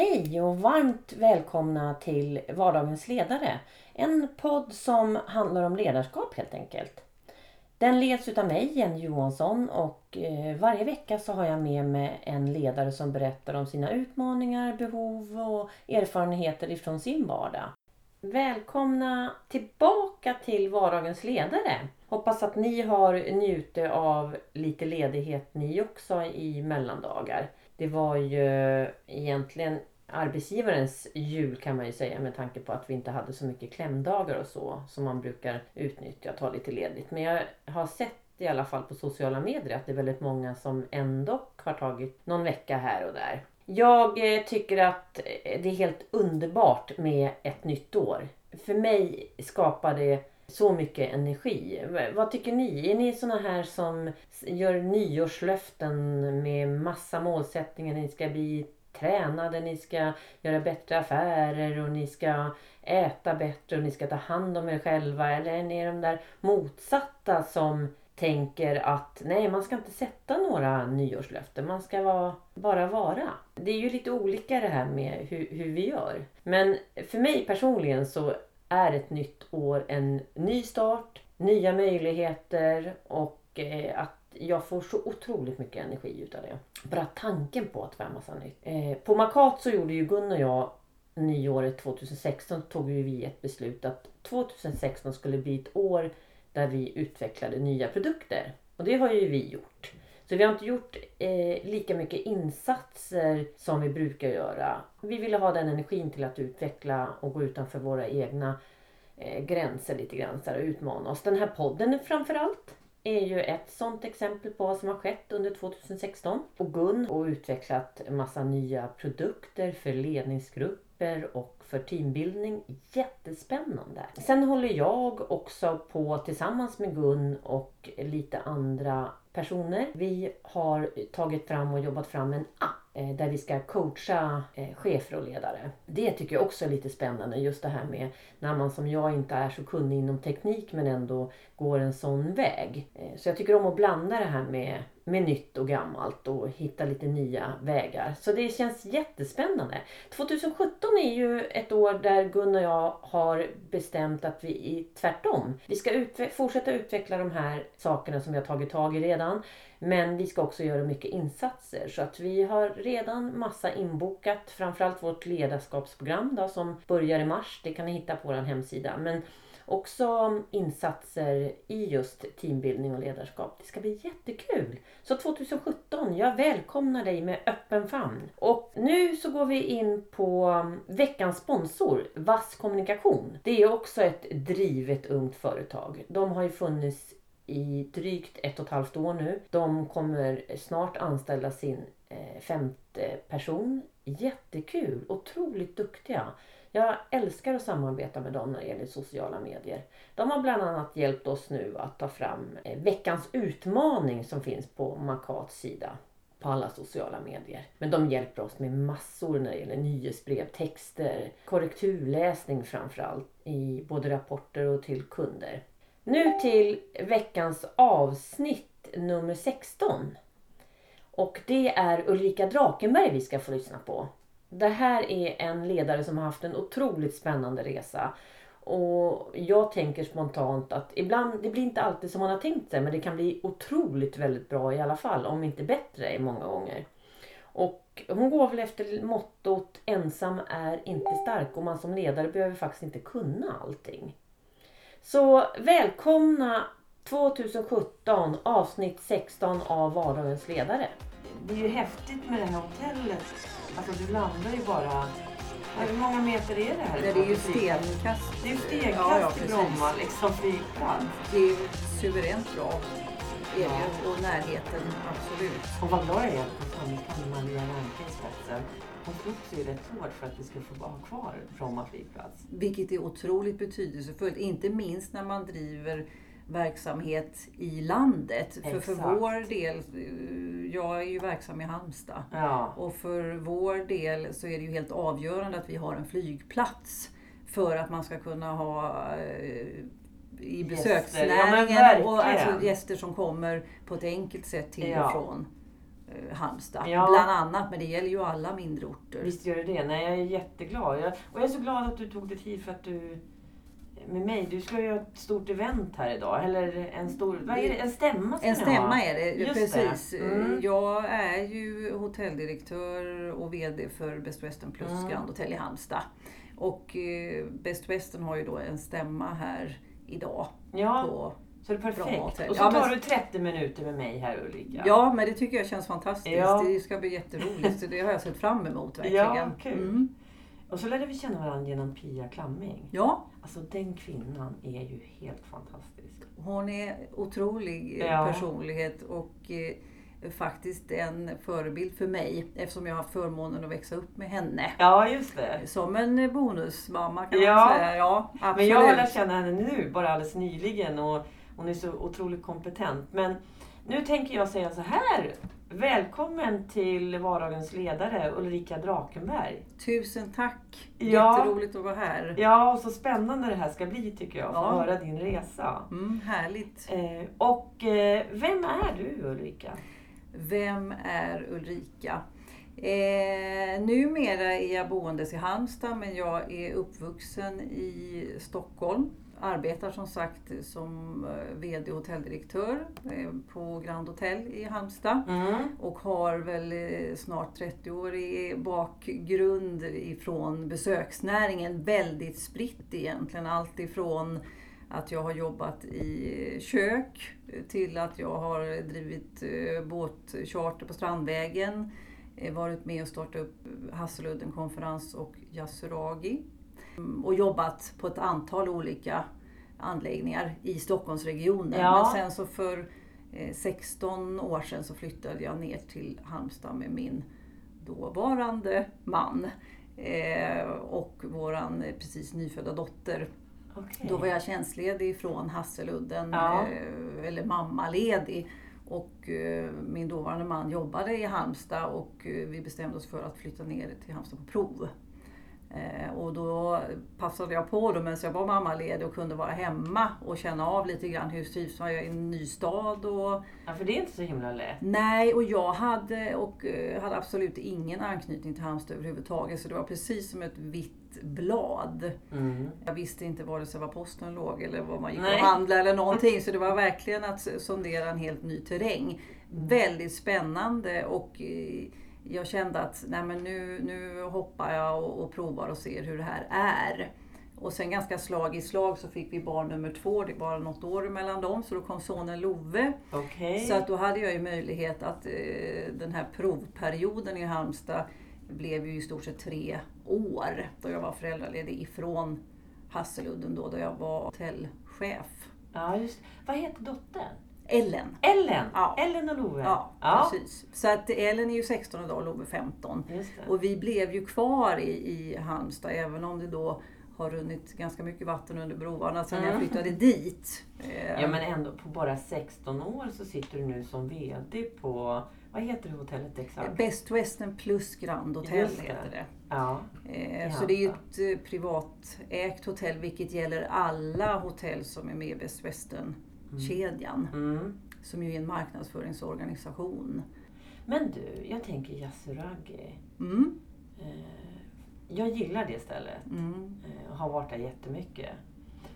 Hej och varmt välkomna till Vardagens ledare. En podd som handlar om ledarskap helt enkelt. Den leds utav mig, Jenny Johansson och eh, varje vecka så har jag med mig en ledare som berättar om sina utmaningar, behov och erfarenheter ifrån sin vardag. Välkomna tillbaka till Vardagens ledare. Hoppas att ni har njutit av lite ledighet ni också i mellandagar. Det var ju egentligen arbetsgivarens jul kan man ju säga med tanke på att vi inte hade så mycket klämdagar och så som man brukar utnyttja och ta lite ledigt. Men jag har sett i alla fall på sociala medier att det är väldigt många som ändå har tagit någon vecka här och där. Jag eh, tycker att eh, det är helt underbart med ett nytt år. För mig skapar det så mycket energi. Vad tycker ni? Är ni såna här som gör nyårslöften med massa målsättningar? Ni ska bli tränade, ni ska göra bättre affärer och ni ska äta bättre och ni ska ta hand om er själva. Eller är ni de där motsatta som tänker att nej, man ska inte sätta några nyårslöften. Man ska vara, bara vara. Det är ju lite olika det här med hur, hur vi gör. Men för mig personligen så är ett nytt år en ny start, nya möjligheter och eh, att jag får så otroligt mycket energi utav det. Bara tanken på att få massa nytt. Eh, på Makat så gjorde ju Gun och jag nyåret 2016 tog vi ett beslut att 2016 skulle bli ett år där vi utvecklade nya produkter. Och det har ju vi gjort. Så vi har inte gjort eh, lika mycket insatser som vi brukar göra. Vi ville ha den energin till att utveckla och gå utanför våra egna eh, gränser lite grann och utmana oss. Den här podden framförallt är ju ett sånt exempel på vad som har skett under 2016. Och Gun har utvecklat en massa nya produkter för ledningsgrupper och för teambildning. Jättespännande! Sen håller jag också på tillsammans med Gun och lite andra personer. Vi har tagit fram och jobbat fram en app eh, där vi ska coacha eh, chefer och ledare. Det tycker jag också är lite spännande just det här med när man som jag inte är så kunnig inom teknik men ändå går en sån väg. Eh, så jag tycker om att blanda det här med med nytt och gammalt och hitta lite nya vägar. Så det känns jättespännande. 2017 är ju ett år där Gun och jag har bestämt att vi är tvärtom. Vi ska utve fortsätta utveckla de här sakerna som vi har tagit tag i redan. Men vi ska också göra mycket insatser så att vi har redan massa inbokat. Framförallt vårt ledarskapsprogram då, som börjar i mars. Det kan ni hitta på vår hemsida. Men också insatser i just teambildning och ledarskap. Det ska bli jättekul! Så 2017, jag välkomnar dig med öppen famn. Och nu så går vi in på veckans sponsor, Vass Kommunikation. Det är också ett drivet ungt företag. De har ju funnits i drygt ett och ett halvt år nu. De kommer snart anställa sin eh, femte person. Jättekul! Otroligt duktiga. Jag älskar att samarbeta med dem när det gäller sociala medier. De har bland annat hjälpt oss nu att ta fram eh, veckans utmaning som finns på Makats sida på alla sociala medier. Men de hjälper oss med massor när det gäller nyhetsbrev, texter, korrekturläsning framförallt i både rapporter och till kunder. Nu till veckans avsnitt nummer 16. Och det är Ulrika Drakenberg vi ska få lyssna på. Det här är en ledare som har haft en otroligt spännande resa. Och jag tänker spontant att ibland, det blir inte alltid som man har tänkt sig men det kan bli otroligt väldigt bra i alla fall. Om inte bättre många gånger. Och hon går väl efter mottot ensam är inte stark och man som ledare behöver faktiskt inte kunna allting. Så välkomna 2017 avsnitt 16 av Vardagens ledare. Det är ju häftigt med det här hotellet Alltså du landar ju bara... Hur många meter är det här? Det är ju stenkast. Det är ju stenkast ja, ja, till Bromma liksom flygplats. Det är suveränt bra. Ja. Och närheten, absolut. Och vad glad jag är att Maria Wernke i spetsen. Hon slogs ju rätt hårt för att vi skulle få vara kvar Bromma flygplats. Vilket är otroligt betydelsefullt. Inte minst när man driver verksamhet i landet. För, för vår del, eh, jag är ju verksam i Halmstad. Ja. Och för vår del så är det ju helt avgörande att vi har en flygplats. För att man ska kunna ha eh, i besöksnäringen ja, och alltså gäster som kommer på ett enkelt sätt till och från eh, Halmstad. Ja. Bland annat, men det gäller ju alla mindre orter. Visst gör det det. Nej, jag är jätteglad. Jag, och jag är så glad att du tog dig tid för att du med mig. Du ska göra ett stort event här idag. Eller en stor, vad är det? En stämma En stämma är det, Just precis. Det. Mm. Jag är ju hotelldirektör och VD för Best Western Plus mm. Grand Hotel i Halmstad. Och eh, Best Western har ju då en stämma här idag. Ja. På så det är perfekt. Och så tar men... du 30 minuter med mig här Ulrika. Ja, men det tycker jag känns fantastiskt. Ja. Det ska bli jätteroligt. det har jag sett fram emot verkligen. Ja, kul. Mm. Och så lärde vi känna varandra genom Pia Klamming. Ja. Alltså den kvinnan är ju helt fantastisk. Hon är otrolig ja. personlighet och eh, faktiskt en förebild för mig eftersom jag har haft förmånen att växa upp med henne. Ja, just det. Som en bonusmamma kan ja. man säga. Ja, absolut. Men jag har lärt känna henne nu, bara alldeles nyligen. Och hon är så otroligt kompetent. Men nu tänker jag säga så här. Välkommen till vardagens ledare Ulrika Drakenberg. Tusen tack! Ja, Jätteroligt att vara här. Ja, och så spännande det här ska bli tycker jag, att ja. höra din resa. Mm, härligt! Eh, och eh, vem är du Ulrika? Vem är Ulrika? Eh, numera är jag boendes i Halmstad men jag är uppvuxen i Stockholm arbetar som sagt som eh, VD och hotelldirektör eh, på Grand Hotel i Halmstad. Mm. Och har väl eh, snart 30 år i bakgrund ifrån besöksnäringen. Väldigt spritt egentligen. Allt ifrån att jag har jobbat i kök till att jag har drivit båtcharter på Strandvägen. Varit med och startat upp Hasseludden konferens och Yasuragi och jobbat på ett antal olika anläggningar i Stockholmsregionen. Ja. Men sen så för 16 eh, år sedan så flyttade jag ner till Halmstad med min dåvarande man eh, och våran precis nyfödda dotter. Okay. Då var jag tjänstledig från Hasseludden, ja. Eh, eller mammaledig. Och min dåvarande man jobbade i Halmstad och vi bestämde oss för att flytta ner till Halmstad på prov. Eh, och då passade jag på då medan jag var mammaledig och kunde vara hemma och känna av lite grann hur trivs jag i en ny stad. Och... Ja, för det är inte så himla lätt. Nej, och jag hade, och, uh, hade absolut ingen anknytning till Halmstad överhuvudtaget. Så det var precis som ett vitt blad. Mm. Jag visste inte vare sig var posten låg eller var man gick Nej. och handlade eller någonting. Så det var verkligen att sondera en helt ny terräng. Mm. Väldigt spännande och uh, jag kände att nej men nu, nu hoppar jag och, och provar och ser hur det här är. Och sen ganska slag i slag så fick vi barn nummer två, det bara något år mellan dem, så då kom sonen Love. Okay. Så att då hade jag ju möjlighet att eh, den här provperioden i Halmstad blev ju i stort sett tre år då jag var föräldraledig ifrån Hasseludden då, då jag var hotellchef. Ja, just Vad heter dottern? Ellen. Ellen, ja. Ellen och Love. Ja, ja, precis. Så att Ellen är ju 16 idag och Love 15. Och vi blev ju kvar i, i Halmstad även om det då har runnit ganska mycket vatten under broarna sedan mm. jag flyttade dit. Ja men ändå på bara 16 år så sitter du nu som VD på, vad heter hotellet exakt? Best Western plus Grand Hotel det. heter det. Ja. Eh, så det är ju ett eh, privatägt hotell vilket gäller alla hotell som är med i Best Western kedjan. Mm. Som ju är en marknadsföringsorganisation. Men du, jag tänker Yasuragi. Mm. Eh, jag gillar det stället mm. Eh, och har varit där jättemycket.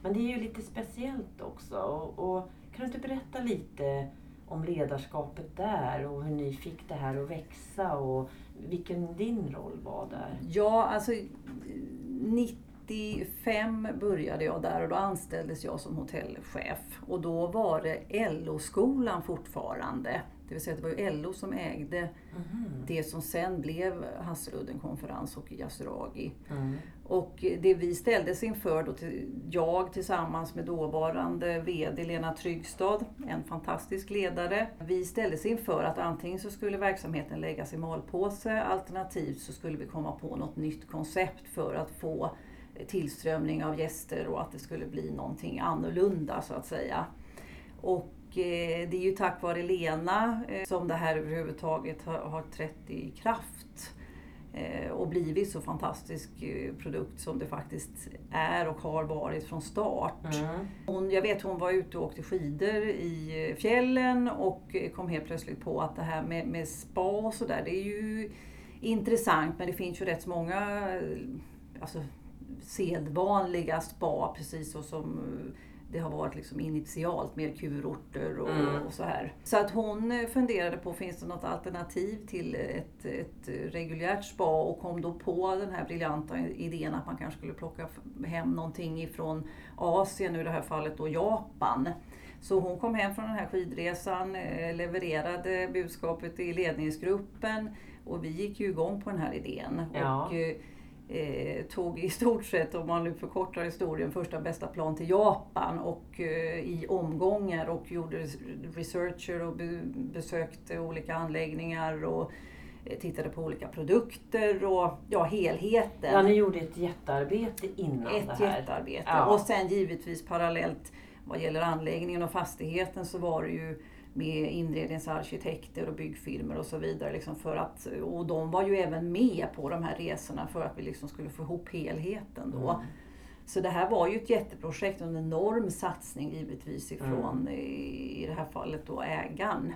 Men det är ju lite speciellt också. Och, och, kan du inte berätta lite om ledarskapet där och hur ni fick det här att växa och vilken din roll var där? Ja, alltså 90 95 började jag där och då anställdes jag som hotellchef. Och då var det LO-skolan fortfarande. Det vill säga det var ju LO som ägde mm. det som sen blev Hasseludden konferens och Yasuragi. Mm. Och det vi ställdes inför, då, jag tillsammans med dåvarande VD Lena Tryggstad, en fantastisk ledare. Vi ställdes inför att antingen så skulle verksamheten läggas i malpåse alternativt så skulle vi komma på något nytt koncept för att få tillströmning av gäster och att det skulle bli någonting annorlunda så att säga. Och eh, det är ju tack vare Lena eh, som det här överhuvudtaget har, trätt i kraft. Eh, och blivit så fantastisk produkt som det faktiskt är och har varit från start. Mm. Hon, jag vet hon var ute och åkte skidor i fjällen och kom helt plötsligt på att det här med, med spa och sådär, det är ju intressant men det finns ju rätt många alltså, sedvanliga spa precis så som det har varit liksom initialt med kurorter och, mm. och, så här. Så att hon eh, funderade på, finns det något alternativ till ett, ett reguljärt spa och kom då på den här briljanta idén att man kanske skulle plocka hem någonting ifrån Asien, i det här fallet då Japan. Så hon kom hem från den här skidresan, eh, levererade budskapet i ledningsgruppen och vi gick ju igång på den här idén. Ja. Och, eh, tog i stort sett, om man nu förkortar historien, första bästa plan till Japan och eh, i omgångar och gjorde researcher och be, besökte olika anläggningar och eh, tittade på olika produkter och ja, helheten. Ja, ni gjorde ett jättearbete innan ett det här. Ett jättearbete. Ja. Och sen givetvis parallellt vad gäller anläggningen och fastigheten så var det ju med inredningsarkitekter och byggfirmor och så vidare. Liksom för att, och de var ju även med på de här resorna för att vi liksom skulle få ihop helheten då. Mm. Så det här var ju ett jätteprojekt och en enorm satsning givetvis ifrån, mm. i, det här fallet då ägaren,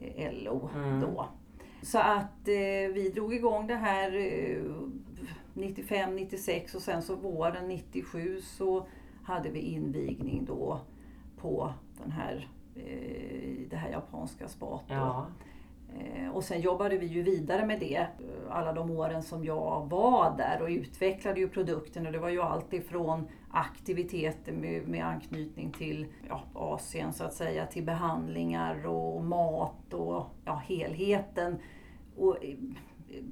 eh, LO. Mm. Då. Så att eh, vi drog igång det här eh, 95, 96 och sen så våren 97 så hade vi invigning då på den här i det här japanska spat. Ja. Eh, och sen jobbade vi ju vidare med det alla de åren som jag var där och utvecklade ju produkten. Och det var ju allt ifrån aktiviteter med, med anknytning till ja, Asien så att säga, till behandlingar och mat och ja, helheten. Och, eh,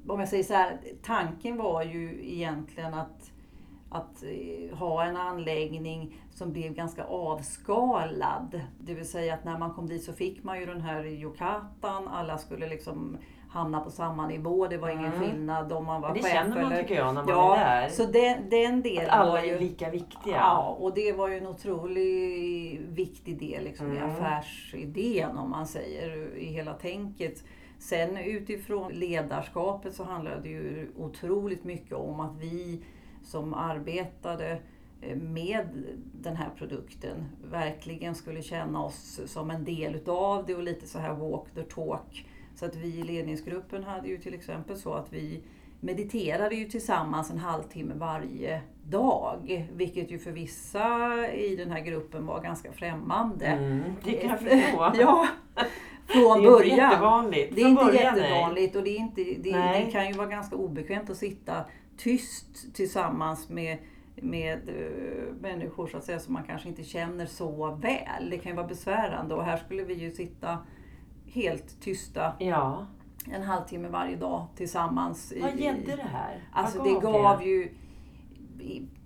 om jag säger så här, tanken var ju egentligen att att eh, ha en anläggning som blev ganska avskalad. Det vill säga att när man kom dit så fick man ju den här yokatan, alla skulle liksom hamna på samma nivå. Det var ingen mm. skillnad om man var chef. Det känner man eller... tycker jag när man ja, är där. Så den, den delen att alla är lika viktiga. Ja, och det var ju en otroligt viktig del liksom, mm. i affärsidén om man säger, i hela tänket. Sen utifrån ledarskapet så handlade det ju otroligt mycket om att vi som arbetade eh, med den här produkten verkligen skulle känna oss som en del utav det och lite så här walk the talk. Så att vi i ledningsgruppen hade ju till exempel så att vi mediterade ju tillsammans en halvtimme varje dag. Vilket ju för vissa i den här gruppen var ganska främmande. Mm, det kan jag förstå. ja, från början. Det är inte jättevanligt. Det är inte jättevanligt och det, är inte, det, det kan ju vara ganska obekvämt att sitta tyst tillsammans med, med uh, människor så att säga, som man kanske inte känner så väl. Det kan ju vara besvärande och här skulle vi ju sitta helt tysta ja. en halvtimme varje dag tillsammans. Vad gällde det här? Alltså det gav det? ju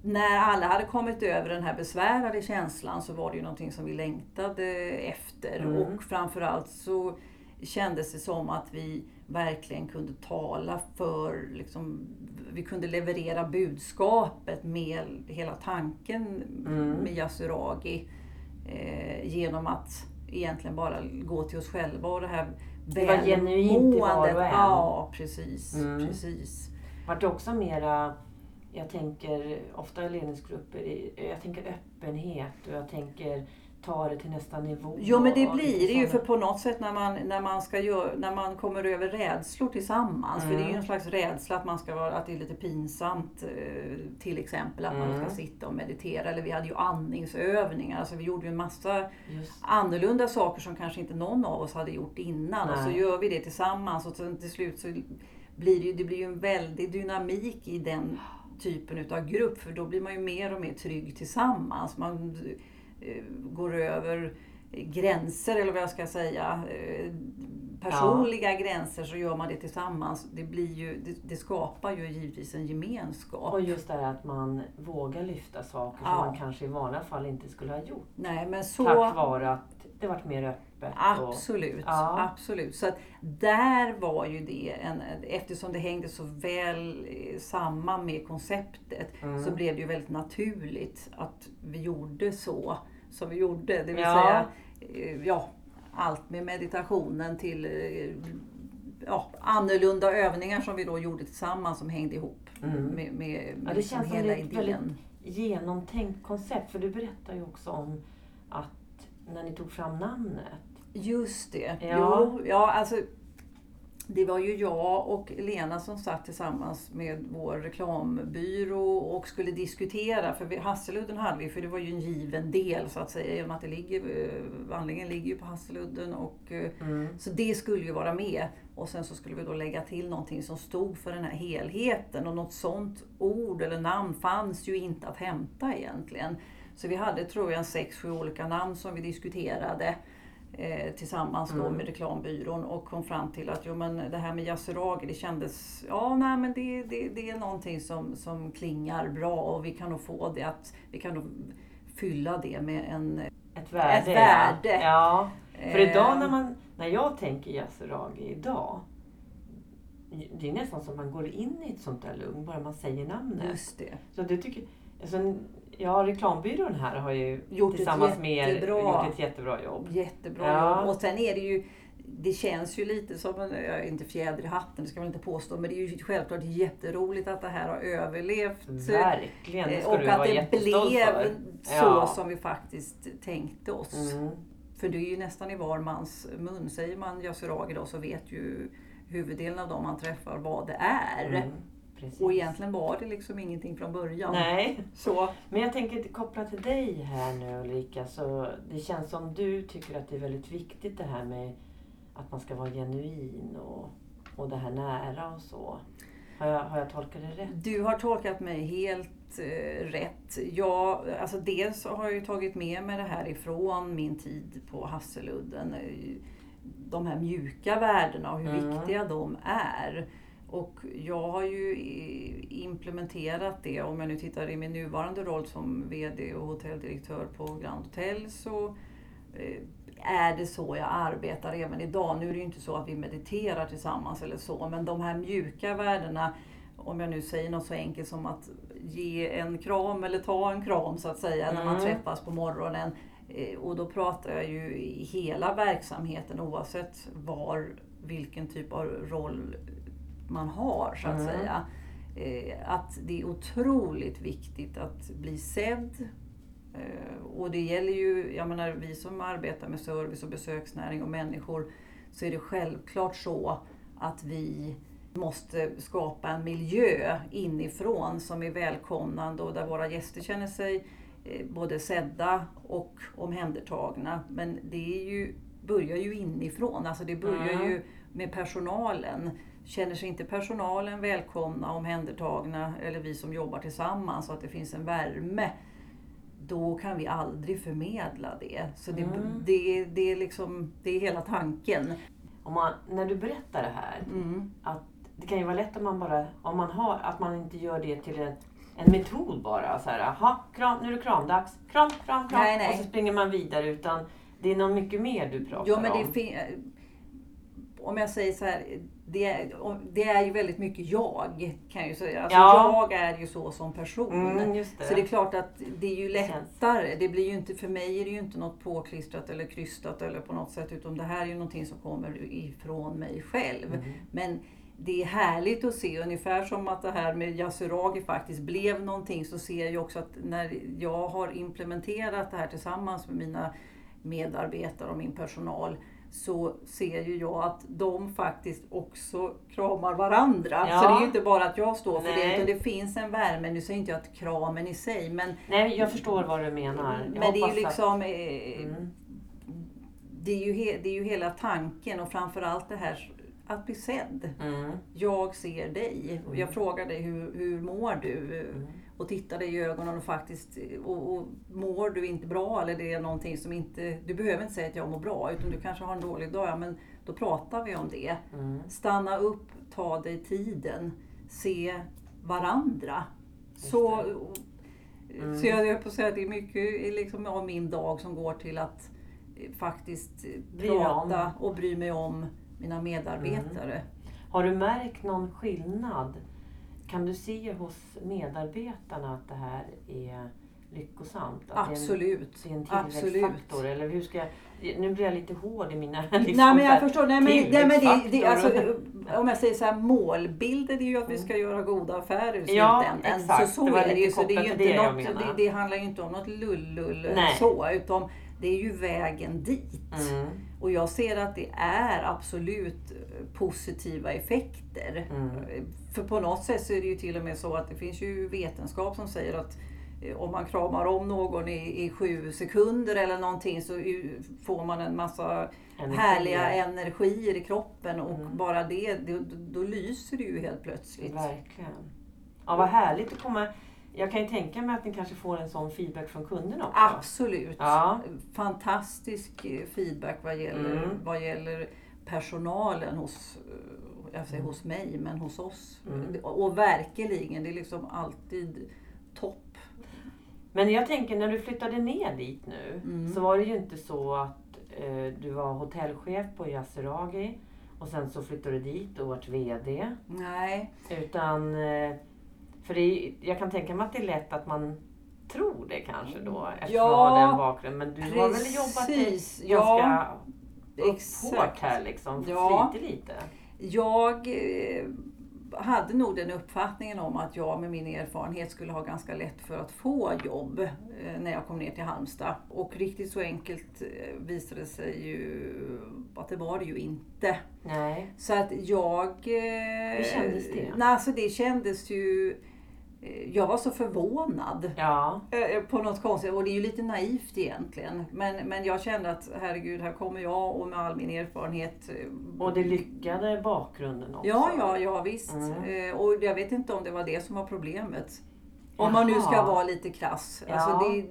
när alla hade kommit över den här besvärade känslan så var det ju någonting som vi längtade efter. Mm. Och framförallt så kändes det som att vi verkligen kunde tala för, liksom, vi kunde leverera budskapet med hela tanken mm. med Yasuragi eh, genom att egentligen bara gå till oss själva och det här Det var genuint i var och en. Ja, precis. Mm. precis. Var det också mera, jag tänker ofta i ledningsgrupper, jag tänker öppenhet och jag tänker ta det till nästa nivå. Jo men det blir det ju för på något sätt när man, när man, ska göra, när man kommer över rädslor tillsammans. Mm. För det är ju mm. en slags rädsla att, man ska vara, att det är lite pinsamt. Eh, till exempel att mm. man ska sitta och meditera. Eller vi hade ju andningsövningar. Alltså vi gjorde ju en massa Just. annorlunda saker som kanske inte någon av oss hade gjort innan. Nej. Och så gör vi det tillsammans och sen till slut så blir det, ju, det blir ju en väldig dynamik i den typen utav grupp. För då blir man ju mer och mer trygg tillsammans. Man, Eh, går över gränser eller vad jag ska säga, eh, personliga ja. gränser så gör man det tillsammans. Det, blir ju, det, det, skapar ju givetvis en gemenskap. Och just det här att man vågar lyfta saker ja. som man kanske i vanliga fall inte skulle ha gjort. Nej, men så... Tack vare att det varit mer öppet. Absolut, och, ja. absolut. Så att där var ju det, en, eftersom det hängde så väl eh, samman med konceptet, mm. så blev det ju väldigt naturligt att vi gjorde så som vi gjorde. Det vill ja. säga, eh, ja, allt med meditationen till eh, ja, annorlunda övningar som vi då gjorde tillsammans som hängde ihop mm. med, med, med ja, det känns hela som det är ett genomtänkt koncept. För du berättar ju också om att när ni tog fram namnet. Just det. Ja. Jo, ja, alltså, det var ju jag och Lena som satt tillsammans med vår reklambyrå och skulle diskutera. För Hasseludden hade vi, för det var ju en given del så att säga. Med att det ligger, vandringen ligger ju på Hasseludden. Och, eh, mm. Så det skulle ju vara med. Och sen så skulle vi då lägga till någonting som stod för den här helheten. Och något sånt ord eller namn fanns ju inte att hämta egentligen. Så vi hade tror jag sex, sju olika namn som vi diskuterade eh, tillsammans mm. med reklambyrån och kom fram till att jo, men det här med Yasuragi det kändes, ja nej men det, det, det är någonting som, som klingar bra och vi kan nog få det att, vi kan nog fylla det med en, ett värde. Ett värde. Ja. ja. För idag när, eh. man, när jag tänker Yasuragi idag det är nästan som man går in i ett sånt där lugn bara man säger namnet. Just det. Så det tycker, alltså, Ja, reklambyrån här har ju gjort tillsammans ett med er gjort ett jättebra jobb. Jättebra ja. jobb. Och sen är det ju det känns ju lite som, en, inte fjäder i hatten, det ska man inte påstå, men det är ju självklart jätteroligt att det här har överlevt. Verkligen, det ska Och du att det blev för. så ja. som vi faktiskt tänkte oss. Mm. För det är ju nästan i var mans mun. Säger man Yasuragi då så vet ju huvuddelen av dem man träffar vad det är. Mm. Precis. Och egentligen var det liksom ingenting från början. Nej. Så. Men jag tänker koppla till dig här nu Ulrika. Så det känns som du tycker att det är väldigt viktigt det här med att man ska vara genuin och, och det här nära och så. Har jag, har jag tolkat det rätt? Du har tolkat mig helt eh, rätt. Jag, alltså dels har jag ju tagit med mig det här ifrån min tid på Hasseludden. De här mjuka värdena och hur mm. viktiga de är. Och jag har ju implementerat det. Om jag nu tittar i min nuvarande roll som VD och hotelldirektör på Grand Hotel så eh, är det så jag arbetar även idag. Nu är det ju inte så att vi mediterar tillsammans eller så, men de här mjuka värdena, om jag nu säger något så enkelt som att ge en kram eller ta en kram så att säga mm. när man mm. träffas på morgonen. Eh, och då pratar jag ju i hela verksamheten oavsett var, vilken typ av roll man har så att mm. säga. Eh, att det är otroligt viktigt att bli sedd. Eh, och det gäller ju, jag menar vi som arbetar med service och besöksnäring och människor så är det självklart så att vi måste skapa en miljö inifrån som är välkomnande och där våra gäster känner sig eh, både sedda och omhändertagna. Men det är ju, börjar ju inifrån, alltså det börjar mm. ju med personalen. Känner sig inte personalen välkomna, omhändertagna eller vi som jobbar tillsammans så att det finns en värme då kan vi aldrig förmedla det. Så det, mm. det, det, är, liksom, det är hela tanken. Om man, när du berättar det här, mm. att det kan ju vara lätt om man bara, om man har, att man inte gör det till en, en metod bara. Så här, aha, kram, nu är det kramdags. Kram, kram, kram. Nej, nej. Och så springer man vidare. Utan det är något mycket mer du pratar jo, men det om. Om jag säger så här, det, är, det är ju väldigt mycket jag kan jag ju säga. Alltså ja. Jag är ju så som person. Mm, det. Så det är klart att det är ju lättare. Det blir ju inte, för mig är det ju inte något påklistrat eller krystat eller på något sätt. Utan det här är ju någonting som kommer ifrån mig själv. Mm. Men det är härligt att se, ungefär som att det här med Yasuragi faktiskt blev någonting, så ser jag ju också att när jag har implementerat det här tillsammans med mina medarbetare och min personal, så ser ju jag att de faktiskt också kramar varandra. Ja. Så det är ju inte bara att jag står för Nej. det, utan det finns en värme. Nu säger inte jag att kramen i sig, men... Nej, jag förstår vad du menar. Jag men det är ju liksom... Att... Eh, mm. Det är, ju he, det är ju hela tanken och framförallt det här att bli sedd. Mm. Jag ser dig. Mm. Jag frågar dig, hur, hur mår du? Mm och titta dig i ögonen och faktiskt, och, och mår du inte bra eller det är någonting som inte, du behöver inte säga att jag mår bra utan du kanske har en dålig dag, ja, men då pratar vi om det. Mm. Stanna upp, ta dig tiden, se varandra. Så, mm. så jag höll på att säga att det är mycket liksom, av min dag som går till att eh, faktiskt bry prata om. och bry mig om mina medarbetare. Mm. Har du märkt någon skillnad kan du se hos medarbetarna att det här är lyckosamt? Att Absolut. Det är en, det är en tillväxtfaktor? Eller hur ska jag, nu blir jag lite hård i mina liksom, Nej men jag förstår. Nej, men, nej, men det, det, alltså, om jag säger så här, målbilden är ju att vi ska mm. göra goda affärer i ja, exakt. Så, så det är det ju. Så det, är ju inte något, det, det, handlar ju inte om något lullull så. Utan det är ju vägen dit. Mm. Och jag ser att det är absolut positiva effekter. Mm. För på något sätt så är det ju till och med så att det finns ju vetenskap som säger att eh, om man kramar om någon i, i sju sekunder eller någonting så får man en massa Energi. härliga energier i kroppen och mm. bara det, då, då lyser det ju helt plötsligt. Verkligen. Ja, vad härligt att komma jag kan ju tänka mig att ni kanske får en sån feedback från kunderna också. Absolut. Ja. Fantastisk eh, feedback vad gäller, mm. vad gäller personalen hos, eh, jag säger mm. hos mig, men hos oss. Mm. Och verkligen, det är liksom alltid topp. Men jag tänker när du flyttade ner dit nu mm. så var det ju inte så att eh, du var hotellchef på Yasuragi och sen så flyttade du dit och vart VD. Nej. Utan eh, för är, jag kan tänka mig att det är lätt att man tror det kanske då eftersom ja, har den bakgrunden. Men du precis, har väl jobbat ganska ja, hårt här liksom? Ja, slitit lite? Jag eh, hade nog den uppfattningen om att jag med min erfarenhet skulle ha ganska lätt för att få jobb eh, när jag kom ner till Halmstad. Och riktigt så enkelt eh, visade det sig ju att det var det ju inte. Nej. Så att jag... Hur kändes det? Nej, alltså det kändes ju jag var så förvånad ja. Eh, på något konstigt. Och det är ju lite naivt egentligen. Men, men jag kände att herregud, här kommer jag och med all min erfarenhet. Eh, och det lyckade bakgrunden också? Ja, ja, ja visst. Mm. Och jag vet inte om det var det som var problemet. Om Jaha. man nu ska vara lite krass. Ja. Alltså det,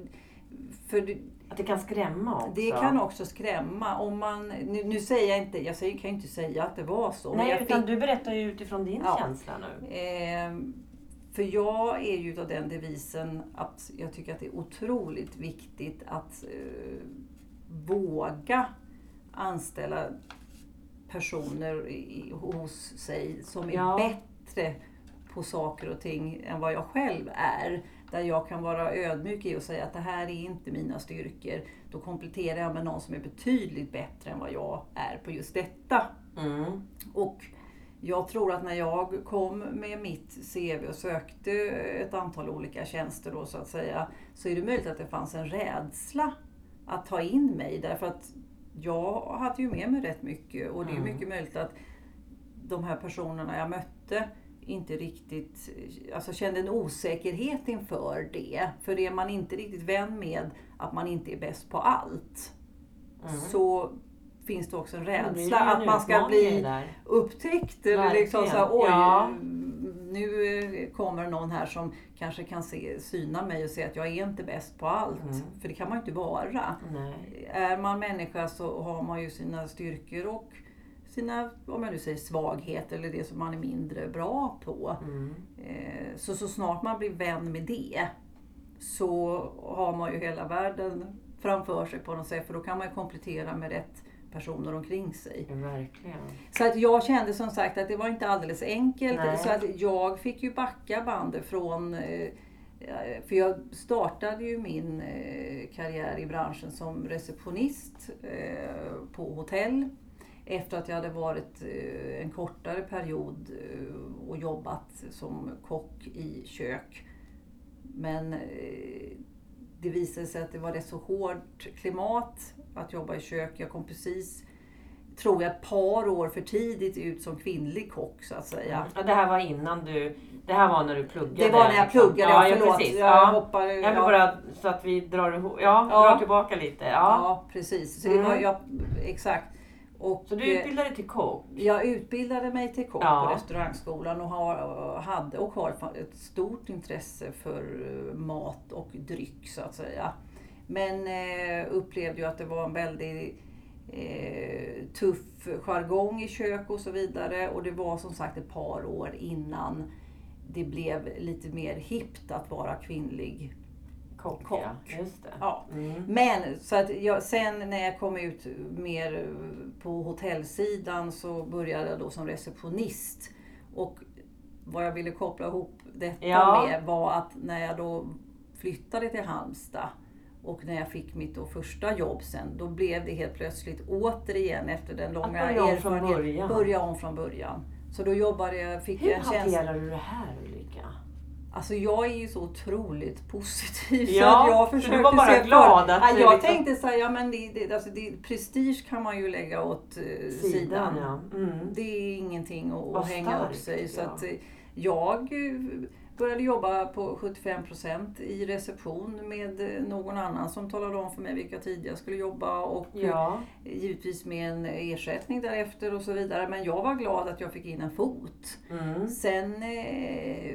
för det, att det kan skrämma också? Det kan också skrämma. Om man, nu, nu säger jag inte, jag säger, kan ju inte säga att det var så. Nej, utan fick, du berättar ju utifrån din ja, känsla nu. Eh, för jag är ju av den devisen att jag tycker att det är otroligt viktigt att eh, våga anställa personer i, hos sig som är ja. bättre på saker och ting än vad jag själv är. Där jag kan vara ödmjuk i och säga att det här är inte mina styrkor. Då kompletterar jag med någon som är betydligt bättre än vad jag är på just detta. Mm. Och jag tror att när jag kom med mitt CV och sökte ett antal olika tjänster då så att säga, så är det möjligt att det fanns en rädsla att ta in mig därför att jag hade ju med mig rätt mycket och det är mm. mycket möjligt att de här personerna jag mötte inte riktigt, alltså kände en osäkerhet inför det. För är man inte riktigt vän med att man inte är bäst på allt mm. så finns det också en rädsla att man ska bli upptäckt. Eller liksom så här, oj, ja. nu kommer någon här som kanske kan se, syna mig och se att jag är inte bäst på allt. Mm. För det kan man ju inte vara. Nej. Är man människa så har man ju sina styrkor och sina, om jag nu säger svagheter eller det som man är mindre bra på. Mm. Eh, så, så snart man blir vän med det så har man ju hela världen framför sig på något sätt för då kan man komplettera med rätt personer omkring sig. Verkligen. Så att jag kände som sagt att det var inte alldeles enkelt. Nej. Så att jag fick ju backa bandet från eh, för jag startade ju min eh, karriär i branschen som receptionist eh, på hotell. Efter att jag hade varit en kortare period och jobbat som kock i kök. Men det visade sig att det var rätt så hårt klimat att jobba i kök. Jag kom precis, tror jag, ett par år för tidigt ut som kvinnlig kock så att säga. Mm. Ja, det här var innan du, det här var när du pluggade? Det var när jag liksom. pluggade, ja, ja förlåt. Precis. Jag ja. hoppar, jag vill bara så att vi drar, ja, ja. drar tillbaka lite. Ja, ja precis. Så det var, mm. jag, exakt. Och, så du utbildade dig till kock? Jag utbildade mig till kock ja. på restaurangskolan och har, hade och har ett stort intresse för eh, mat och dryck så att säga. Men eh, upplevde ju att det var en väldigt eh, tuff jargong i kök och så vidare. Och det var som sagt ett par år innan det blev lite mer hippt att vara kvinnlig kock. kock. Ja, just det. Ja. Mm. Men så att jag, sen när jag kom ut mer på hotellsidan så började jag då som receptionist. Och vad jag ville koppla ihop detta ja. med var att när jag då flyttade till Halmstad och när jag fick mitt då första jobb sen, då blev det helt plötsligt återigen efter den långa erfarenheten, börja om från början. Så då jobbade jag, fick Hur jag en tjänst... hanterar du det här Ulrika? Alltså jag är ju så otroligt positiv ja, så jag försökte du var bara glad att ja, Jag liksom... tänkte så här, ja men det, det, alltså det, prestige kan man ju lägga åt uh, sidan. sidan. Ja. Mm. Det är ingenting att, att hänga upp sig. Så att, uh, jag började jobba på 75% i reception med någon annan som talade om för mig vilka tider jag skulle jobba och ja. givetvis med en ersättning därefter och så vidare. Men jag var glad att jag fick in en fot. Mm. Sen eh,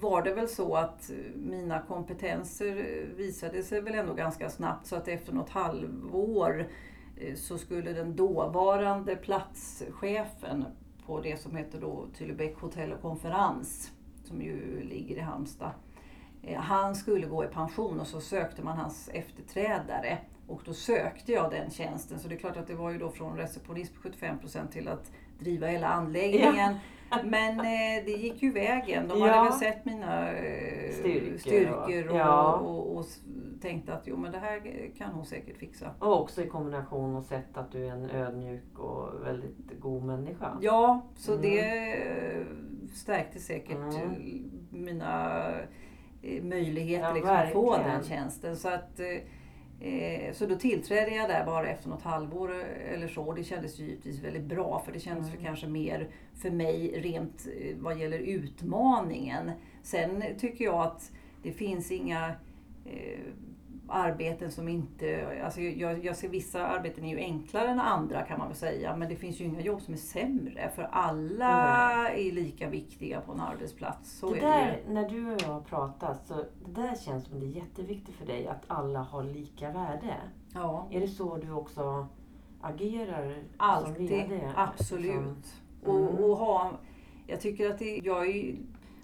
var det väl så att mina kompetenser visade sig väl ändå ganska snabbt så att efter något halvår eh, så skulle den dåvarande platschefen på det som heter då Tylebäck hotell och konferens som ju ligger i Halmstad. Eh, han skulle gå i pension och så sökte man hans efterträdare. Och då sökte jag den tjänsten. Så det är klart att det var ju då från receptionist på 75% till att driva hela anläggningen. Ja. Men eh, det gick ju vägen. De ja. hade väl sett mina eh, styrkor, styrkor och, ja. och, och, och, tänkte att jo men det här kan hon säkert fixa. Och också i kombination och sett att du är en ödmjuk och väldigt god människa. Ja, så mm. det stärkte säkert mm. mina eh, möjligheter ja, liksom, att få den tjänsten. Så, att, eh, så då tillträdde jag där bara efter något halvår eller så. Det kändes givetvis väldigt bra för det kändes mm. för kanske mer för mig rent eh, vad gäller utmaningen. Sen tycker jag att det finns inga eh, arbeten som inte... Alltså jag, jag ser vissa arbeten är ju enklare än andra kan man väl säga. Men det finns ju inga jobb som är sämre. För alla Nej. är lika viktiga på en arbetsplats. Så det där, det. När du och jag pratar så det där känns som det är jätteviktigt för dig att alla har lika värde. Ja. Är det så du också agerar Alltid, som VD? Absolut. Liksom? Mm. Och, och ha, jag tycker att det, jag är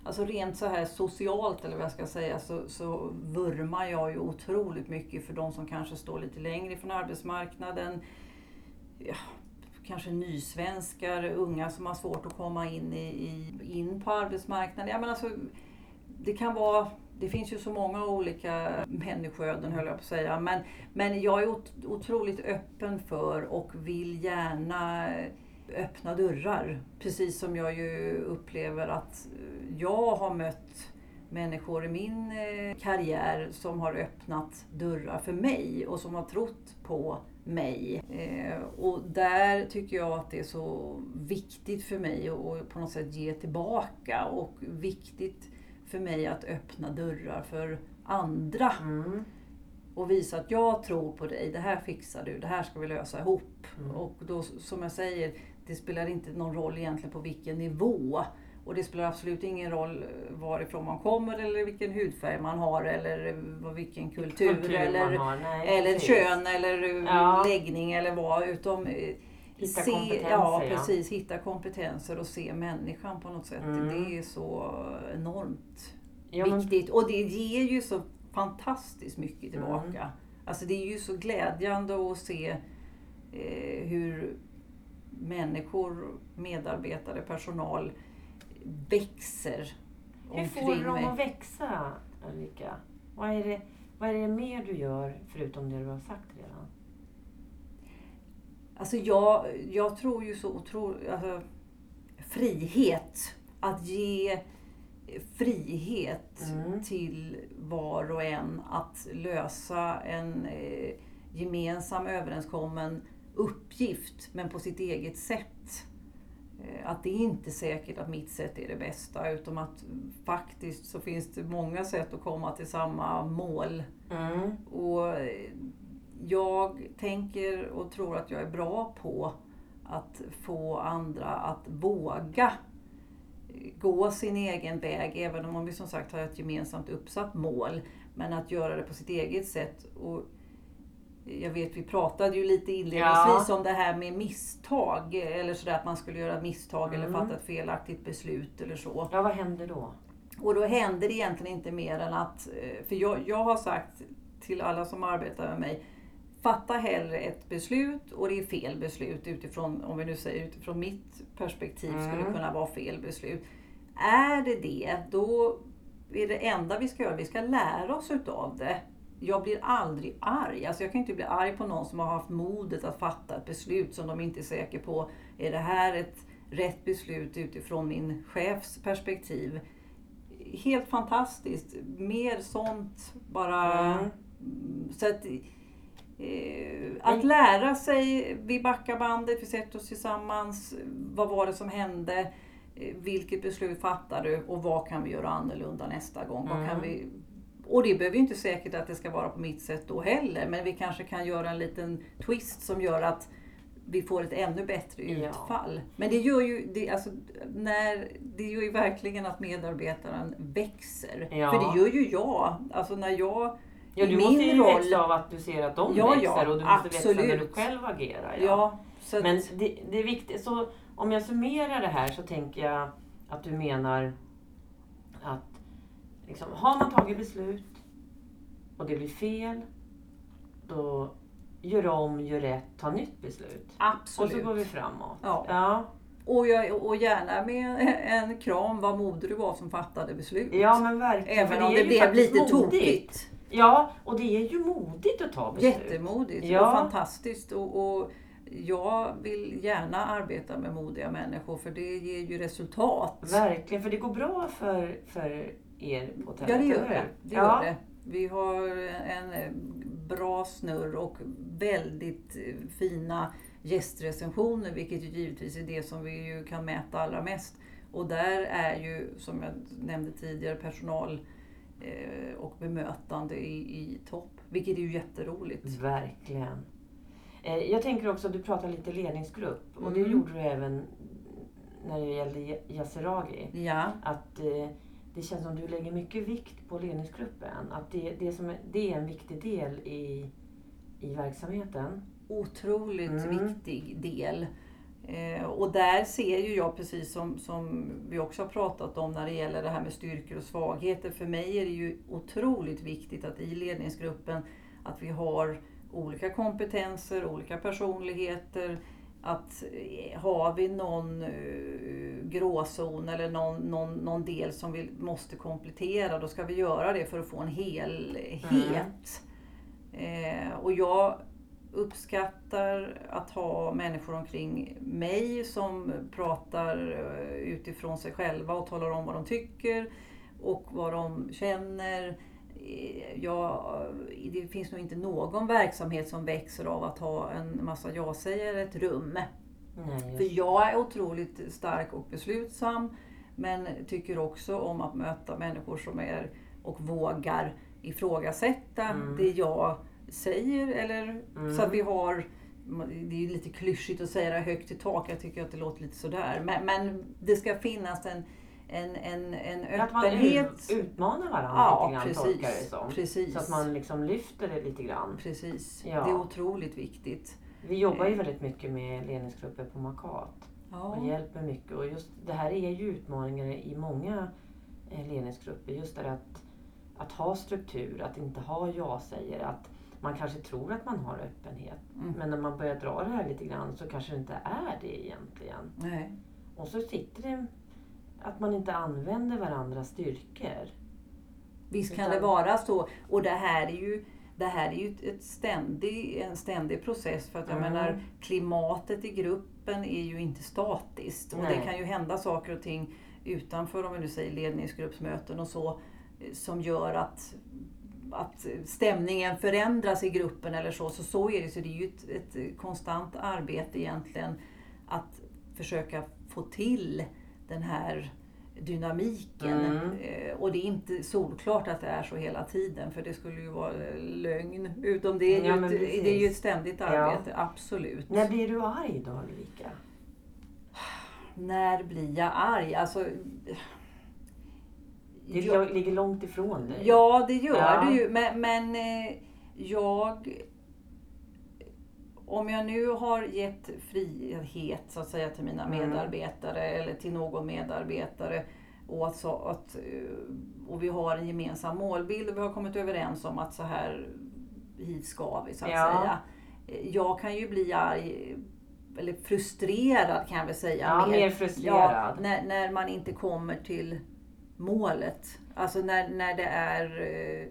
Alltså rent så här socialt eller vad jag ska säga så, så vurmar jag ju otroligt mycket för de som kanske står lite längre ifrån arbetsmarknaden. Ja, kanske nysvenskar, unga som har svårt att komma in, i, in på arbetsmarknaden. Ja, men alltså, det kan vara det finns ju så många olika människoöden höll jag på att säga. Men, men jag är otroligt öppen för och vill gärna öppna dörrar. Precis som jag ju upplever att jag har mött människor i min eh, karriär som har öppnat dörrar för mig och som har trott på mig. Eh, och där tycker jag att det är så viktigt för mig att på något sätt ge tillbaka och viktigt för mig att öppna dörrar för andra. Mm. Och visa att jag tror på dig, det här fixar du, det här ska vi lösa ihop. Mm. Och då som jag säger, det spelar inte någon roll egentligen på vilken nivå. Och det spelar absolut ingen roll varifrån man kommer eller vilken hudfärg man har eller vilken kultur, kultur eller, Nej, eller kön eller ja. läggning eller vad. Utom eh, hitta se, kompetenser. Ja, precis. Ja. Hitta kompetenser och se människan på något sätt. Mm. Det är så enormt ja, viktigt. Och det ger ju så fantastiskt mycket tillbaka. Mm. Alltså det är ju så glädjande att se eh, hur människor, medarbetare, personal växer Hur får du dem att växa, Ulrika? Vad är, det, vad är det mer du gör förutom det du har sagt redan? Alltså jag, jag tror ju så otroligt... Alltså, frihet. Att ge frihet mm. till var och en att lösa en eh, gemensam överenskommen uppgift men på sitt eget sätt. Eh, att det är inte säkert att mitt sätt är det bästa utan att faktiskt så finns det många sätt att komma till samma mål. Mm. Och eh, jag tänker och tror att jag är bra på att få andra att våga gå sin egen väg även om vi som sagt har ett gemensamt uppsatt mål. Men att göra det på sitt eget sätt. Och jag vet vi pratade ju lite inledningsvis ja. om det här med misstag. Eller sådär att man skulle göra misstag mm. eller fatta ett felaktigt beslut eller så. Ja, vad händer då? Och då händer det egentligen inte mer än att, eh, för jag, jag har sagt till alla som arbetar med mig, fatta hellre ett beslut och det är fel beslut utifrån, om vi nu säger utifrån mitt perspektiv mm. skulle kunna vara fel beslut. Är det det, då är det enda vi ska göra. Vi ska lära oss utav det. Jag blir aldrig arg. Alltså jag kan inte bli arg på någon som har haft modet att fatta ett beslut som de inte är säkra på. Är det här ett rätt beslut utifrån min chefs perspektiv? Helt fantastiskt. Mer sånt bara. Mm. Så att, eh, att lära sig, vi backar bandet, vi sätter oss tillsammans. Vad var det som hände? Eh, vilket beslut fattar du och vad kan vi göra annorlunda nästa gång? Mm. Vad kan mm. vi, och det behöver ju inte säkert att det ska vara på mitt sätt då heller, men vi kanske kan göra en liten twist som gör att vi får ett ännu bättre utfall. Ja. Men det gör, ju, det, alltså, när, det gör ju verkligen att medarbetaren växer. Ja. För det gör ju jag. Alltså när jag Ja, du måste ju roll... växa av att du ser att de ja, växer ja, och du måste absolut. växa när du själv agerar. Ja. så Men det, det är viktigt. Så om jag summerar det här så tänker jag att du menar att liksom, har man tagit beslut och det blir fel, då gör om, gör rätt, ta nytt beslut. Absolut. Och så går vi framåt. Ja. ja. Och, jag, och gärna med en kram, vad modig du var som fattade beslut. Ja men verkligen. Även om det, det blev lite modigt. tokigt. Ja, och det är ju modigt att ta beslut. Jättemodigt ja. och fantastiskt. Och, och jag vill gärna arbeta med modiga människor för det ger ju resultat. Verkligen, för det går bra för, för er på hotellet. Ja, det gör det. det, ja. gör det. Vi har en bra snurr och väldigt fina gästrecensioner, vilket ju givetvis är det som vi ju kan mäta allra mest. Och där är ju, som jag nämnde tidigare, personal eh, och bemötande i, i topp. Vilket är ju jätteroligt. Verkligen. Eh, jag tänker också, du pratade lite ledningsgrupp och mm. det gjorde du även när det gällde Yasuragi. Ja. Att eh, det känns som du lägger mycket vikt på ledningsgruppen. Att det, det, som är, det är en viktig del i, i verksamheten. Otroligt mm. viktig del. Eh, och där ser ju jag precis som, som vi också har pratat om när det gäller det här med styrkor och svagheter. För mig är det ju otroligt viktigt att i ledningsgruppen att vi har olika kompetenser, olika personligheter. Att eh, har vi någon eh, gråzon eller någon, någon, någon del som vi måste komplettera, då ska vi göra det för att få en helhet. Mm. Eh, och jag uppskattar att ha människor omkring mig som pratar eh, utifrån sig själva och talar om vad de tycker och vad de känner ja, det finns nog inte någon verksamhet som växer av att ha en massa ja-sägare i ett rum. Nej, För jag är otroligt stark och beslutsam men tycker också om att möta människor som är och vågar ifrågasätta mm. det jag säger. Eller, mm. Så att vi har det är lite klyschigt att säga det högt i tak, jag tycker att det låter lite sådär. Men, men det ska finnas en en, en, en öppenhet. Att man utmanar varandra ja, lite grann precis, tolkar det som. Precis. Så att man liksom lyfter det lite grann. Precis, ja. det är otroligt viktigt. Vi jobbar ju eh. väldigt mycket med ledningsgrupper på Makat. Ja. Och hjälper mycket. Och just det här är ju utmaningar i många eh, ledningsgrupper. Just det att, att ha struktur, att inte ha ja-säger. Att man kanske tror att man har öppenhet. Mm. Men när man börjar dra det här lite grann så kanske det inte är det egentligen. Nej. Och så sitter det att man inte använder varandras styrkor. Visst kan det vara så. Och det här är ju, det här är ju ett ständig, en ständig process. För att jag mm. menar, klimatet i gruppen är ju inte statiskt. Och Nej. det kan ju hända saker och ting utanför, om vi nu säger ledningsgruppsmöten och så, som gör att att stämningen förändras i gruppen eller så. Så, så är det. Så det är ju ett, ett konstant arbete egentligen att försöka få till den här dynamiken. Mm. Eh, och det är inte solklart att det är så hela tiden för det skulle ju vara lögn. Utom det är, ja, ju, ett, det är ju ett ständigt arbete, ja. absolut. När blir du arg då Ulrika? När blir jag arg? Alltså, det jag, ligger långt ifrån dig. Ja, det gör ja. det ju. Men, men eh, jag om jag nu har gett frihet så att säga till mina mm. medarbetare eller till någon medarbetare och, att, så, att, eh, och vi har en gemensam målbild och vi har kommit överens om att så här hit ska vi så att ja. säga. Jag kan ju bli arg eller frustrerad kan jag väl säga. Ja, mer, mer frustrerad. Ja, när, när man inte kommer till målet. Alltså när, när det är eh, eh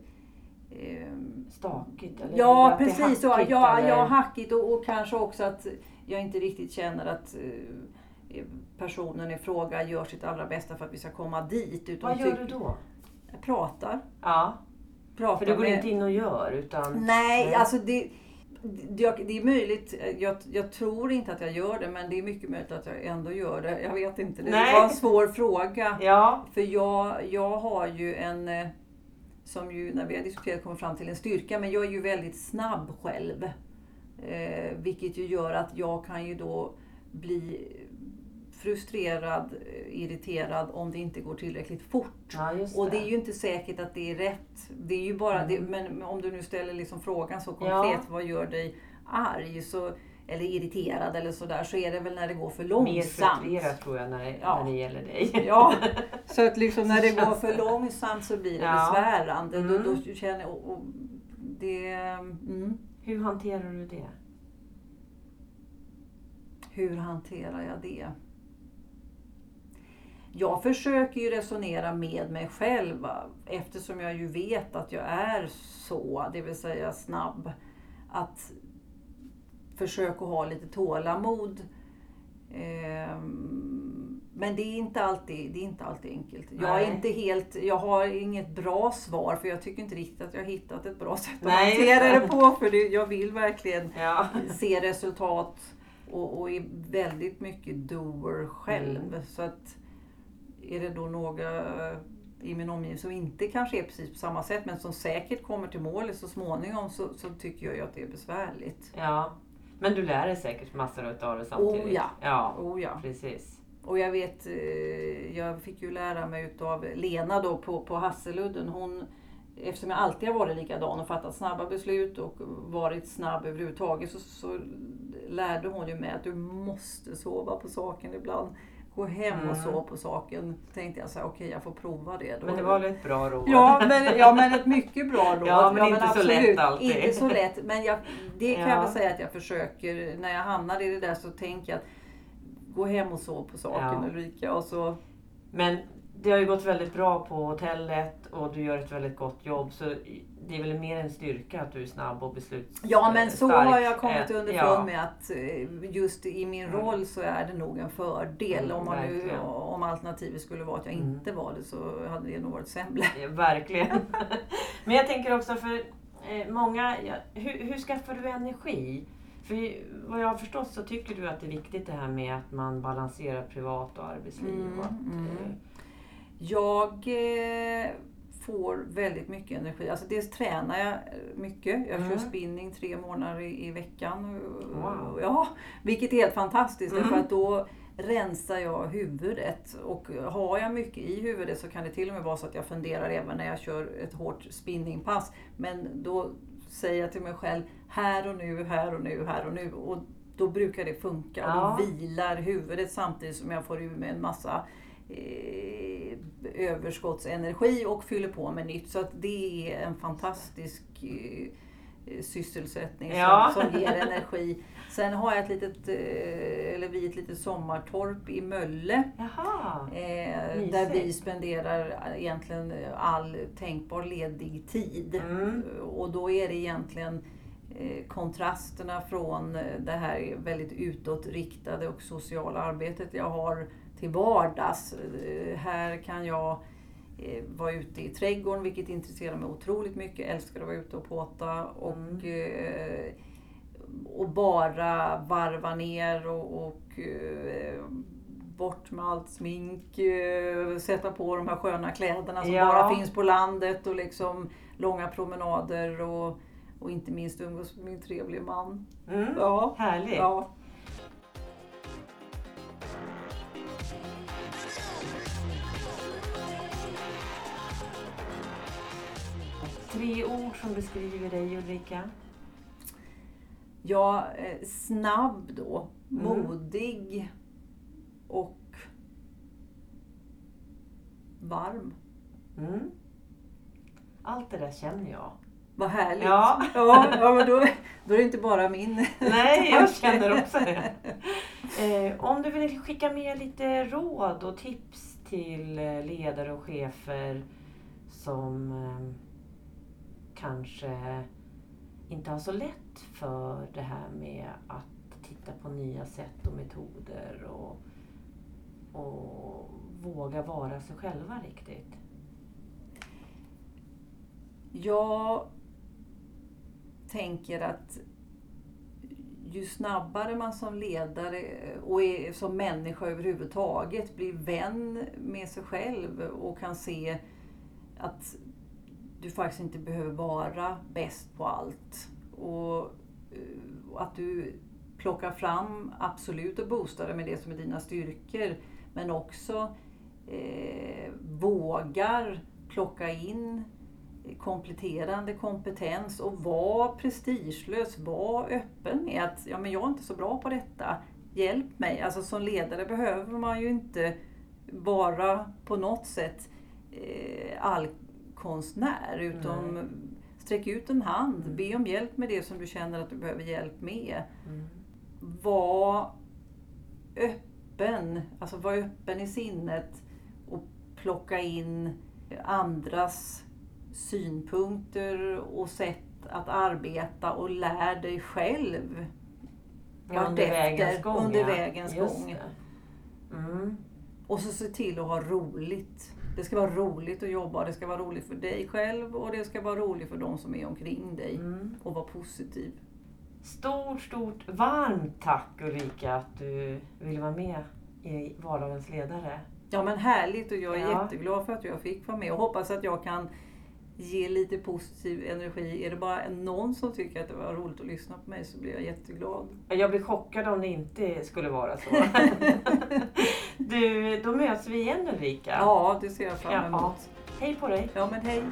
Stakigt? Eller ja, precis. Så, ja, eller? ja, hackigt och, och, kanske också att jag inte riktigt känner att eh, personen i fråga gör sitt allra bästa för att vi ska komma dit. Utan Vad gör du då? Jag pratar. Ja. pratar för du går med... inte in och gör? Utan... Nej, Nej. alltså det det är möjligt, jag, jag, tror inte att jag gör det, men det är mycket möjligt att jag ändå gör det. Jag vet inte, det Nej. var en svår fråga. Ja. För jag, jag har ju en, eh, som ju när vi har diskuterat kommer fram till en styrka, men jag är ju väldigt snabb själv. Eh, vilket ju gör att jag kan ju då bli frustrerad, eh, irriterad om det inte går tillräckligt fort. Ja, det. Och det är ju inte säkert att det är rätt. Det är ju bara mm. det, men om du nu ställer liksom frågan så konkret, ja. vad gör dig arg? Så, eller irriterad eller sådär, så är det väl när det går för långsamt. Mer frustrerad tror jag när det, ja. när det gäller dig. Ja, så att liksom när det går för långsamt så blir det ja. besvärande. Mm. Då, då känner jag, och, och det, mm. Hur hanterar du det? Hur hanterar jag det? jag försöker ju resonera med mig själv eftersom jag ju vet att jag är så, det vill säga snabb. Att försöka ha lite tålamod. Ehm, men det är inte alltid, det är inte alltid enkelt. Jag, är inte helt, jag har inget bra svar för jag tycker inte riktigt att jag har hittat ett bra sätt att Nej, hantera det på. För det, jag vill verkligen ja. se resultat och, och är väldigt mycket doer själv. Mm. Så att är det då några i min omgivning som inte kanske är precis på samma sätt men som säkert kommer till mål så småningom så, så tycker jag ju att det är besvärligt. Ja, men du lär dig säkert massor av det samtidigt. Oh ja. ja, oh ja. precis. Och jag vet, eh, jag fick ju lära mig utav Lena då på, på Hasseludden. Hon, eftersom jag alltid har varit likadan och fattat snabba beslut och varit snabb överhuvudtaget så, så lärde hon ju mig att du måste sova på saken ibland gå hem mm. och sova på saken. Tänkte jag så här, okej okay, jag får prova det. Då. Men det var väl ett bra råd? Ja men, ja, men ett mycket bra råd. Ja, men ja, inte men så lätt alltid. Inte så lätt. Men jag, det kan ja. jag väl säga att jag försöker. När jag hamnar i det där så tänker jag att gå hem och sov på saken ja. Ulrika. Och så... Men det har ju gått väldigt bra på hotellet och du gör ett väldigt gott jobb. Så det är väl mer en styrka att du är snabb och beslutsstark. Ja men så har jag kommit underfund ja. med att eh, just i min mm. roll så är det nog en fördel. Mm, om, man nu, om alternativet skulle vara att jag mm. inte var det så hade det nog varit sämre. Ja, verkligen. men jag tänker också för eh, många, hur, hur skaffar du energi? För vad jag har förstått så tycker du att det är viktigt det här med att man balanserar privat och arbetsliv. Mm, och att, mm. Eh, jag eh, får väldigt mycket energi. Alltså dels tränar jag mycket. Jag mm. kör spinning tre månader i, i veckan. Wow. Ja, vilket är helt fantastiskt mm. för att då rensar jag huvudet. Och har jag mycket i huvudet så kan det till och med vara så att jag funderar även när jag kör ett hårt spinningpass. Men då säger jag till mig själv, här och nu, här och nu, här och nu. Och då brukar det funka. Ja. Och då vilar huvudet samtidigt som jag får ur mig en massa eh, överskottsenergi och fyller på med nytt. Så att det är en fantastisk eh, sysselsättning ja. som, som, ger energi. Sen har jag ett litet, eh, eller vi ett litet sommartorp i Mölle. Jaha, eh, där vi spenderar egentligen all tänkbar ledig tid. Mm. Och då är det egentligen eh, kontrasterna från det här väldigt utåtriktade och sociala arbetet jag har till vardags. Eh, här kan jag eh, vara ute i trädgården vilket intresserar mig otroligt mycket. Jag älskar att vara ute och påta. Och, mm. Eh, och bara varva ner och, och bort med allt smink, sätta på de här sköna kläderna som ja. bara finns på landet och liksom långa promenader och, och inte minst umgås med min trevliga man. Mm. Ja. Härligt! Ja. Tre ord som beskriver dig Ulrika? Ja, eh, snabb då. Mm. Modig. Och varm. Mm. Allt det där känner jag. Vad härligt! Ja, ja, ja men då, då är det inte bara min Nej, jag känner också det. Eh, om du vill skicka med lite råd och tips till eh, ledare och chefer som eh, kanske inte har så lätt för det här med att titta på nya sätt och metoder och, och våga vara sig själva riktigt? Jag tänker att ju snabbare man som ledare och som människa överhuvudtaget blir vän med sig själv och kan se att du faktiskt inte behöver vara bäst på allt. Och, eh, att du plockar fram, absolut och boostar det med det som är dina styrkor, men också eh, vågar plocka in kompletterande kompetens och var prestigelös, var öppen med att ja, men jag är inte så bra på detta, hjälp mig. Alltså som ledare behöver man ju inte vara på något sätt eh, allkonstnär utan Nej. sträck ut en hand, mm. be om hjälp med det som du känner att du behöver hjälp med. Mm. Var öppen, alltså var öppen i sinnet och plocka in andras synpunkter och sätt att arbeta och lär dig själv ja, under vägens gång. Under vägens gång. Mm. Och så se till att ha roligt. Det ska vara roligt att jobba, det ska vara roligt för dig själv och det ska vara roligt för de som är omkring dig. Mm. Och vara positiv. Stort, stort, varmt tack Ulrika att du ville vara med i Vardagens ledare. Ja men härligt och jag är ja. jätteglad för att jag fick vara med och hoppas att jag kan ge lite positiv energi. Är det bara någon som tycker att det var roligt att lyssna på mig så blir jag jätteglad. Jag blir chockad om det inte skulle vara så. du, då möts vi igen Ulrika. Ja, det ser jag fram emot. Ja. Hej på dig. Ja, men hej.